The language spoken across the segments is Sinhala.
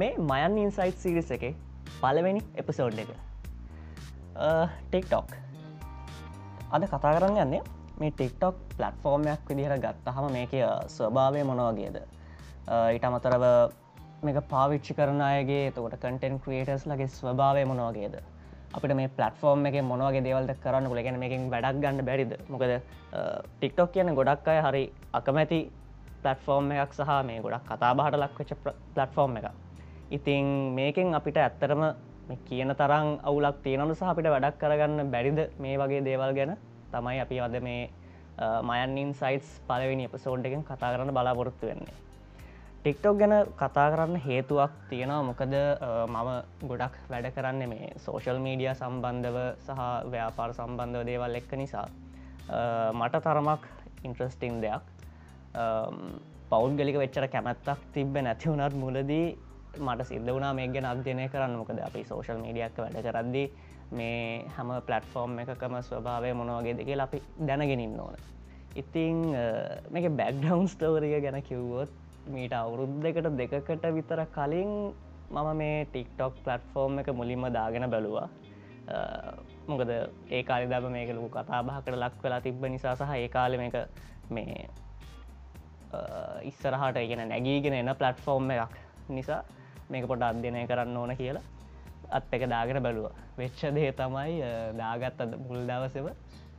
මේ මයන් ඉන්සයිට් සිරිස එක පලවෙනි එපිසෝඩ් එක. ටෙක්ටොක් අද කතා කරන්න යන්නේ මේ ටික්ටොක් පලට්ෆෝර්මයක් විදිහට ගත්තහම මේක ස්වභාවය මොනවගේද ඊට අමතරව මේක පාවිච්චි කරන අයගේ තකොට කටන් ක්‍රියටර්ස් ලගේ ස්වභාවය මොනවගේද අපිට මේ පලටෆෝර්ම් එක මොනවගේ දේවල්ද කරන්න කුලගෙන මේකින් වැඩක් ගන්න බැරිද? මොකද ටික්ටොක් කියන ගොඩක් අය හරි අකමැති පලටෆෝර්ම් එකක් සහ මේ ගොඩක් කතා බහට ලක්වෙච පලටෆෝර්ම් එක ඉතිං මේකෙන් අපිට ඇත්තරම කියන තරම් අවුලක් තියෙනනු සහ අපිට වැඩක් කරගන්න බැරිද මේ වගේ දේවල් ගැන? තමයි අපි අද මේ මයන්නින් සයිස් පලවෙනි එපසෝඩ් එකෙන් කතා කරන්න බලාපොරොත්තු වෙන්නේ. ටික්ටොක් ගැන කතා කරන්න හේතුවක් තියෙනවා. මොකද මම ගොඩක් වැඩ කරන්න මේ සෝශල් මීඩිය සම්බන්ධව සහ ව්‍යාපාර සම්බන්ධව දේවල් එක්ක නිසා. මට තරමක් ඉන්ට්‍රස්ටිං දෙයක්. පෞද්ගලික වෙච්චර කැමැත්තක් තිබ්බ නැතිවුණත් මුලදී මට සිද්ධ වුණා මේ ගැන අධ්‍යනය කරන්න. මොකද අපි සෝශල් මීඩියක් වැඩ කරද්දි මේ හැම පලටෆෝර්ම් එකකම ස්වභාවය මොනවගේ දෙකේ අපි දැනගෙනින් ඕන. ඉතිං මේක බැක්ඩවන්් ස්ටෝරිය ගැන කිව්වොත් මීට අවුරුද්ධකට දෙකකට විතර කලින් මම මේ ටික්ටොක් පලට්ෆෝර්ම් එක මුලින්ම දාගෙන බැලුවා. මොකද ඒ කාලි දබ මේක ලොකු කතා බහකට ලක් වෙලා තිබ්බ නිසා සහ ඒ කාලෙ මේක මේ ඉස්සරහට ඉගෙන නැගීගෙන එන පලට්ෆෝර්ම් එකක් නිසා මේක පොට අධ්‍යනය කරන්න ඕන කියලා අත් එක දාගෙන බැලුව. වෙච්ච දේ තමයි දාගත් අද මුල් දවසව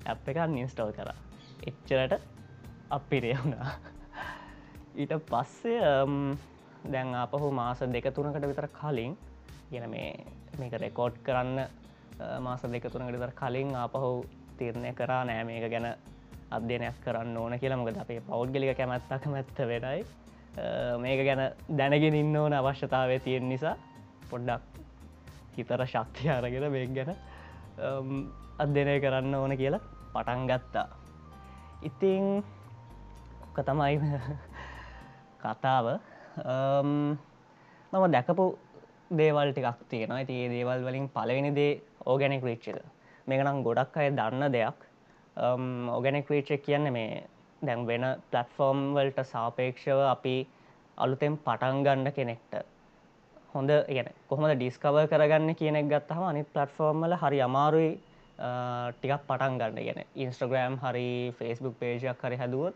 ඇප් එකක් නින්ස්ටෝල් කර. එච්චරට අපිරේ වුණා. ඊට පස්සේ දැන් අපහු මාස දෙක තුනකට විතර කලින් ගෙන මේ මේක රෙකෝඩ් කරන්න මාස දෙක තුනකට විතර කලින් ආපහු තීරණය කරා නෑ මේක ගැන අධ්‍යනයක් කරන්න ඕන කියලා. මොකද අපේ පෞද්ගලික කැමැත්තක මැත්ත වෙනයි. මේක ගැන දැනගෙන ඉන්න ඕන අවශ්‍යතාවය තියෙන නිසා පොඩ්ඩක් හිතර ශක්තිය අරගෙන මේ ගැන අධ්‍යනය කරන්න ඕන කියලා පටන් ගත්තා. ඉතිං ඔක්ක තමයි කතාව. මම දැකපු දේවල් ටිකක් තියෙනවා. ඇති ඒ දේවල් වලින් පලවෙනි දේ ඕගැනෙක් රීච්චක මේකනම් ගොඩක් අය දන්න දෙයක්. ඕගැනෙක් රීච්චක් කියන්න මේ දැන් වෙන පලට්ෆෝර්ම් වලට සාපේක්ෂව අපි අලුතෙන් පටන් ගන්න කෙනෙක්ට හොඳ ගැන කොහොමද ඩිස්කව කරගන්න කියනෙක් ගත්තහම අනි පලට්ෆෝර්ම් වල හරි අමාරුයි ටිකක් පටන් ගන්න. ගැන ඉන්ස්ට්‍රග්‍රෑම් හරි ෆස්බුක් පේජයක් හරි හැදුවොත්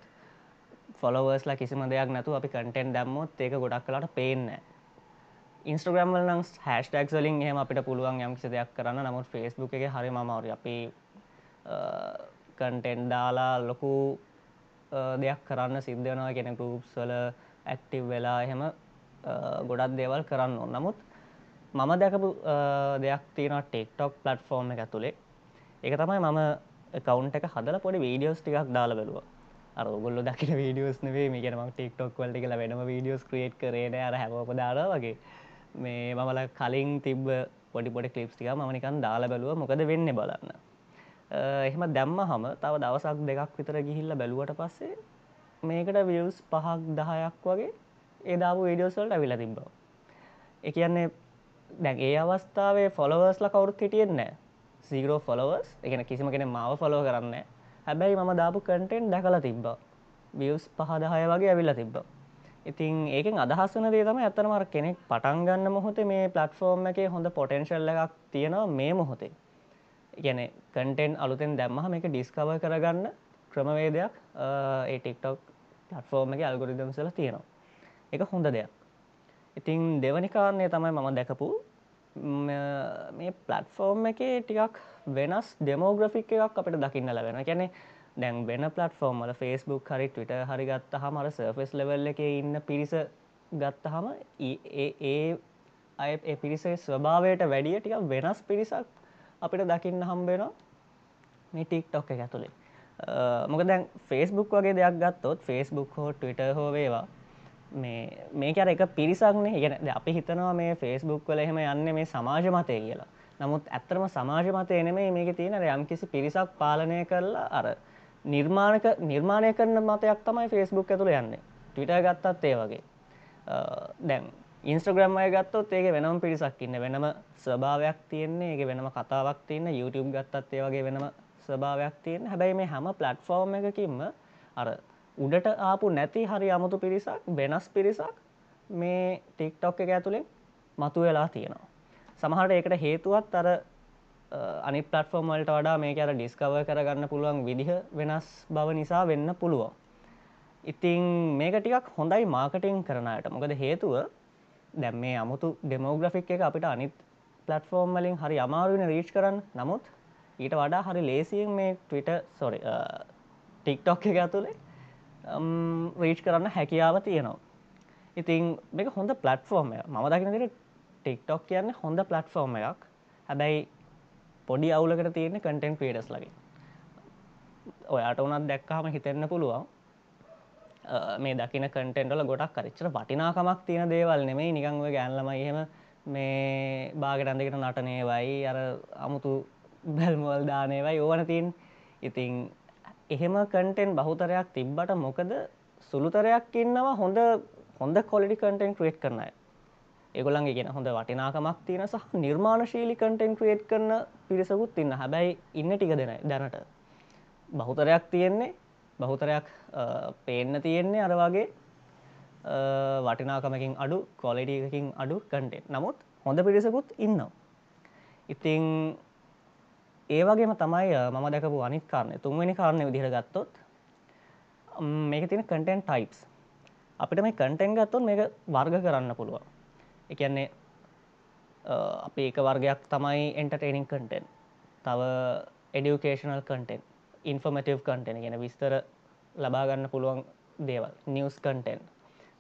ෆොලවර්ස්ලා කිසිම දෙයක් නැතු අපි කටෙන් දැම්මොත් ඒක ගොඩක් කලාට පේන්න ඉන්ස්ට්‍රග්‍රම් වලනම් හැස්ටක් වලින් එහම අපිට පුළුවන් යම්කිසි දෙයක් කරන්න. නමුත් ෆෙස්බුක් එක හරි මවර අපි කන්ටෙන්් දාලා ලොකු දෙයක් කරන්න සිද්ධයනවා කෙන ගරුප්ස් වල ඇක්ටිව් වෙලා එහෙම ගොඩක් දේවල් කරන්න ඕ නමුත් මම දැකපු දෙයක් තියෙන ටෙක්ටොක් පලට්ෆෝර්ම් එක ඇතුළේ එක තමයි මම කවුන්් එක හදල පොඩි වීඩියෝස් ටිකක් දාල බැලුව. අරගොල්ල දකින වීඩියෝස් නේ මේ ගැනම ටික්ටොක් වලට කියලා වෙනම වීඩියෝස් ක්‍රියට් කරන අර හැමපදාර වගේ. මේ මමල කලින් තිබ්බ පොඩි පොඩි කලිප්ස් ටික මනිකන් දාලා බැලුව. මොකද වෙන්න බලන්න. එහෙම දැම්ම හම තව දවසක් දෙකක් විතර ගිහිල්ල බැලුවට පස්සේ මේකට වියස් පහක් දහයක් වගේ ඒදාපු වීඩියෝසල්ට ඇවිල තිබ්බ. එක කියන්නේ දැන් ඒ අවස්ථාවේ ෆොලවර්ස්ල කවුරුත් හිටියෙන්නේ සීගරෝ ෆොලවර්ස් එකන කිසිම කෙන මාව ෆොලෝ කරන්නේ හැබැයි මම දාපු කටෙන්් දැකලා තිබ්බ. වියස් පහදහය වගේ ඇවිල්ල තිබ්බ. ඉතින් ඒකෙන් අදහස්සන දේ තම ඇතනමර කෙනෙක් පටන්ගන්න මොහොතේ මේ පලට්ෆෝර්ම් එක හොඳ පොටෙන්ශල්ල එකක් තියෙනවා මේ මොහොතේ. ගැන කටෙන් අලුතෙන් දැම්මහ මේක ඩිස්කව කරගන්න ක්‍රමවේදයක් ඒ ටික්ටොක් පලට්ෆෝර්ම් එක අල්ගොරිදම්සල තියෙනවා. එක හොඳ දෙයක්. ඉතින් දෙවනිකාරණය තමයි මම දැකපු මේ පලට්ෆෝර්ම් එක ටිකක් වෙනස් ඩෙමෝග්‍රෆික් එකක් අපිට දකින්න ලැබෙන කැනෙ දැන් වෙන පලටෆෝර්ම් වල ෆස්බුක් හරි ටවිට හරි ගත්ත හමර සර්ෆස් ලෙවල් එක ඉන්න පිරිස ගත්තහම ඒ අය පිරිසේ ස්වභාවයට වැඩිය ටික වෙනස් පිරිසක් අපිට දකින්න හම්බෙනවා මේ ටික් ටොක් එක ඇතුළේ මොක දැන් ෆේස්බුක් වගේ දෙයක් ගත්තොත් ෆේස්බුක් හෝ ටවිට හෝ වේවා. මේ මේකර එක පිරිසක්නේ ගැන අපි හිතනවා මේ ෆේස්බුක් වල එහෙම යන්න මේ සමාජ මතය කියලා. නමුත් ඇත්තරම සමාජ මතය නෙමේ මේක තියෙන යම් කිසි පිරිසක් පාලනය කරලා අර නිර්මාණක නිර්මාණය කරන මතයක් තමයි ෆේස්බුක් ඇතුළ යන්නේ. ටවිට ගත්තත් ඒ වගේ. දැන් ඉන්ස්ට්‍රග්‍රම් අය ගත්තොත් ඒක වෙනම පිරිසක් ඉන්න. වෙනම ස්වභාවයක් තියෙන්නේ. ඒක වෙනම කතාවක් තියන්න. YouTube ගත්තත් ඒ වගේ වෙනම ස්වභාවයක් තියෙන හැබැයි මේ හැම පලට්ෆෝර්ම් එකකින්ම අර උඩට ආපු නැති හරි අමුතු පිරිසක් වෙනස් පිරිසක් මේ ටික්ටොක් එක ඇතුළෙන් මතු වෙලා තියෙනවා. සමහට ඒකට හේතුවත් අර අනි පලටෆෝර්ම් වලට වඩා මේ අර ඩිස්කව කරගන්න පුළුවන් විදිහ වෙනස් බව නිසා වෙන්න පුළුවන්. ඉතිං මේක ටිකක් හොඳයි මාකටිං කරනයට මොකද හේතුව දැම් මේ අමුතු ඩෙමෝග්‍රෆික් එක අපිට අනිත් පලටෆෝර්ම් වලින් හරි අමාරුවෙන රීච් කරන්න. නමුත් ඊට වඩා හරි ලේසියෙන් මේ ටවිට සොරි ටික්ටොක් එක ඇතුළේ රීච් කරන්න හැකියාව තියෙනවා. ඉතින් මේක හොඳ පලටෆෝර්ම් මම දකිනදිට ටික්ටොක් කියන්නේ හොඳ පලටෆෝර්ම් එකක්. හැබැයි පොඩි අවුලකට තියෙන කටෙන්් පේඩස් ලගේ ඔයාට උනත් දැක්කාම හිතෙන්න්න පුළුවන්. මේ දකින කටෙන්ටල ගොඩක් කරච්චර වටිනාකමක් තියෙන දේවල් නෙමේ නිකංව ගැන්ලම එහෙම මේ බාගට අන්දකට නටනේවයි අර අමුතු බැල්මවල් දානේවයි ඕවන තින් ඉතිං එහෙම කටෙන් බහුතරයක් තිබ්බට මොකද සුළුතරයක් ඉන්නවා හොඳ හොඳ කොලිඩි කටෙන් ක්‍රේට් කරනය ඒගොලන්ගේ ගෙන හොඳ වටිනාකමක් තියෙන සහ නිර්මාණශීලි කටෙන් ක්‍රේට් කරන පිරිසකුත් ඉන්න. හැබැයි ඉන්න ටික දෙන දැනට. බහුතරයක් තියෙන්නේ බහුතරයක් පේන්න තියෙන්නේ අර වගේ වටිනාකමකින් අඩු කොලිඩියකින් අඩු කටෙන් නමුත් හොඳ පිරිසකුත් ඉන්නවා. ඉතිං ඒ වගේම තමයි මම දැකපු අනිත් කාරණය. තුන්වෙනි කාරණය විදිහට ගත්තොත් මේක තියෙන කටෙන්ට් ටයිප්ස් අපිට මේ කටෙන්් ගත්තොත් මේක වර්ග කරන්න පුළුවන්. එකන්නේ අපි ඒක වර්ගයක් තමයි එන්ටර්ටේනිං කටෙන් තව එඩියුකේෂනල් කටෙන් ඉන්ෆර්මටව් කටෙන ගෙන විස්තර ලබාගන්න පුළුවන් දේවල් නිවස් කටෙන්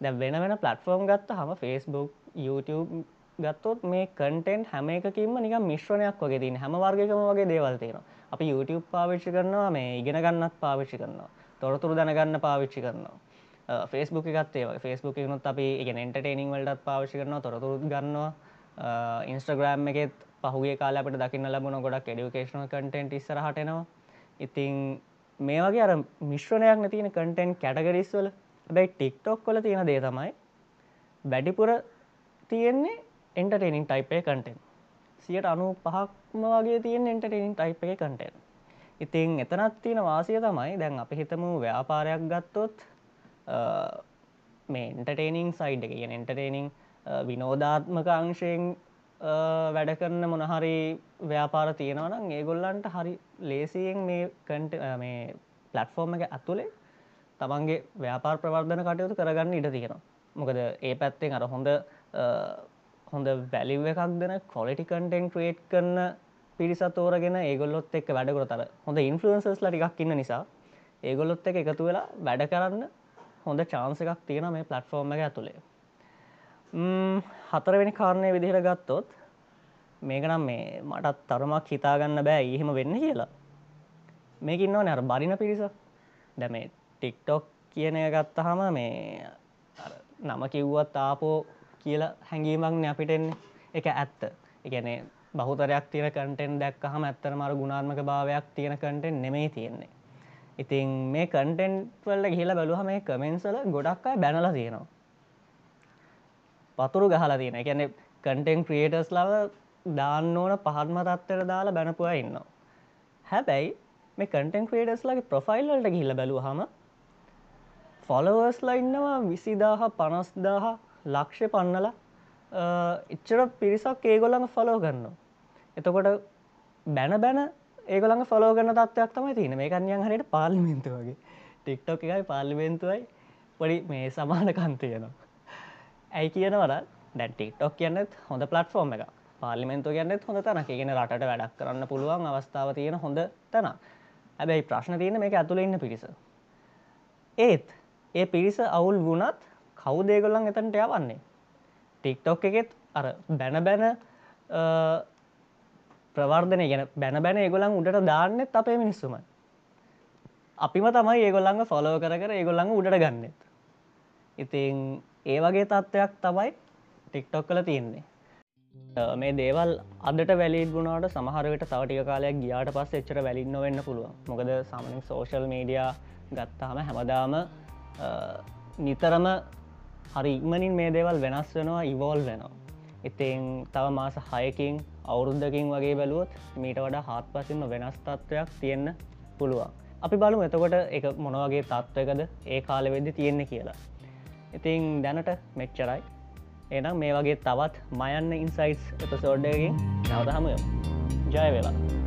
දැ වෙන වෙන පලටෆෝර්ම් ගත්ත හම ෆස්බුක් YouTube ගත්තොත් මේ කටෙන්් හැම එකකින්ම නික මිශ්‍රණයක් වගේ තින හැම වර්ගකම වගේ දේවල් තියෙනවා. අපි YouTube පාවිච්චි කරනවා මේ ඉගෙන ගන්නත් පාවිච්චි කරනවා තොරතුරු දැනගන්න පාවිච්චි කරනවා. ෆස්බුක් ගත්තේ ෆස්බුක් නොත් අපි ඉගෙන එන්ටර්ටේනිං වලටත් පාවිච්චි කරනවා තොරතුරු ගන්නවා. ඉන්ස්ට්‍රග්‍රෑම් එකෙත් පහුගේ කාල අපට දකින්න ලබන ගොඩක් එඩිකේෂන කටෙන්ට් ඉස්සරහටනවා ඉතිං මේ වගේ අර මිශ්‍රණයක් නැතින කටෙන්් කැටගරිස්වල බැයි ටික්ටොක් කොල තියෙන දේ තමයි වැඩිපුර තියෙන්නේ එන්ටර්ටේනින් ටයිප් එක කටෙන් සියට අනු පහක්ම වගේ තියෙන් එන්ටර්ටේනින් ටයිප් එක කටෙන් ඉතින් එතනත් තියෙන වාසිය තමයි දැන් අපි හිතමු ව්‍යාපාරයක් ගත්තොත් මේ එන්ටර්ටේනිං සයිඩ් එක. ගෙන එන්ටර්ටේනිං විනෝධාත්මක අංශයෙන් වැඩ කරන්න මොනහරි ව්‍යාපාර තියෙනවනම් ඒගොල්ලන්ට හරි ලේසියෙන් මේ කට මේ පලට්ෆෝර්ම් එක ඇතුළේ තමන්ගේ ව්‍යාපාර ප්‍රවර්ධන කටයුතු කරගන්න ඉඩ තියෙනවා. මොකද ඒ පැත්තෙන් අර හොඳ හොඳ වැලිව එකක් දෙන කොලිටි කන්ටෙන් ක්‍රේට් කරන පිරිසත් තෝරගෙන ඒගොල්ලොත් එක් වැඩකර තර හොඳ ඉන්ෆලන්සස් ලටිකක් ඉන්න නිසා ඒගොල්ලොත් එක එකතු වෙලා වැඩ කරන්න හොඳ චාන්ස එකක් තියෙන මේ පලට්ෆෝර්ම් එක ඇතුළේ හතරවෙනි කාරණය විදිහට ගත්තොත් මේකනම් මේ මටත් තරමක් හිතාගන්න බෑ එහෙම වෙන්න කියලා. මේකින්නවා නැර බරින පිරිස. දැමේ ටික්ටොක් කියන එක ගත්තහම මේ නම කිව්වත් ආපෝ කියලා හැඟීමක්න අපිටෙන්නේ එක ඇත්ත. එකනේ බහුතරයක් තියෙන කටෙන් දැක්කහම ඇත්තන මර ගුණාත්මක භාවයක් තියෙන කටෙන් නෙමේ තියෙන්නේ. ඉතින් මේ කටෙන්ට් වල්ල ගහිලා බැලුහම මේ කමෙන්සල ගොඩක් අය බැනල තියෙනවා. පතුරු ගහලා තියෙන එකැනෙ කටෙන් ක්‍රියටර්ස් ලව දාන්න ඕන පහත්ම තත්වයට දාලා බැනපුවා ඉන්නවා. හැබැයි මේ කටෙන් ක්‍රේඩස් ලගේ ප්‍රොෆයිල්ලට ගිහිල බැලුහම ෆොලවර්ස්ලා ඉන්නවා විසිදාහ පනස්දාහ ලක්ෂ පන්නල. එච්චර පිරිසක් ඒගොල්ළඟ ෆලෝ ගන්න එතකොට බැන බැන ඒගොළඟ ෆලෝ ගන්න තත්වයක් තමයි තියෙන මේ කන්යන් හරියට පාලිමෙන්තු වගේ. ටික්ටොක් එකයි පාලිමෙන්තුවයි පොඩි මේ සමාන කන්තියනවා ඇයි කියනවර දැන් ටික්ටොක් කියන්නෙත් හොඳ පලට්ෆෝර්ම් එක පාලිමෙන්තු කියන්නෙත් හොඳ තැන කියන රට වැඩක් කරන්න පුළුවන් අවස්ථාව තියෙන හොඳ තැන හැබැයි ප්‍රශ්න තියෙන මේක ඇතුළ ඉන්න පිරිස. ඒත් ඒ පිරිස අවුල් වුණත් කවු දේගොල්ලන් එතන්ට යවන්නේ? ටික්ටොක් එකෙත් අර බැන බැන ප්‍රවර්ධනය ගැන බැන බැන ඒගොලන් උඩට දාන්නෙත් අපේ මිනිස්සුම. අපිම තමයි ඒගොල්ලඟ ෆොලෝ කර කර ඒගොල්ලඟ උඩට ගන්නෙත්. ඉතින් ඒ වගේ තත්ත්වයක් තමයි ටික්ටොක් කළ තියෙන්නේ. මේ දේවල් අදට වැලි ගුණාට සමහරට තවටික කාලයක් ගියාට පස් එච්චර වැලින්න වෙන්න පුළුව මොකද සාමනින් සෝශල් මීඩියා ගත්තාම හැමදාම නිතරම හරි ඉක්මනින් මේ දේවල් වෙනස් වෙනවා ඉවෝල් වෙනවා. ඉතින් තව මාස හයකින් අවුරුද්ධකින් වගේ බැලුවොත් මීට වඩා හත් පසින්ම වෙනස් තත්ත්වයක් තියෙන්න පුළුවන්. අපි බලු එතකොට එක මොනවගේ තත්ත්වකද ඒ කාලවෙද්දි තියෙන්නේ කියලා. ඉතින් දැනට මෙච්චරයි. එනම් මේ වගේ තවත් මයන්න ඉන්සයිස් එපසෝඩ්ඩකින් නැවත හමුයම් ජය වෙලා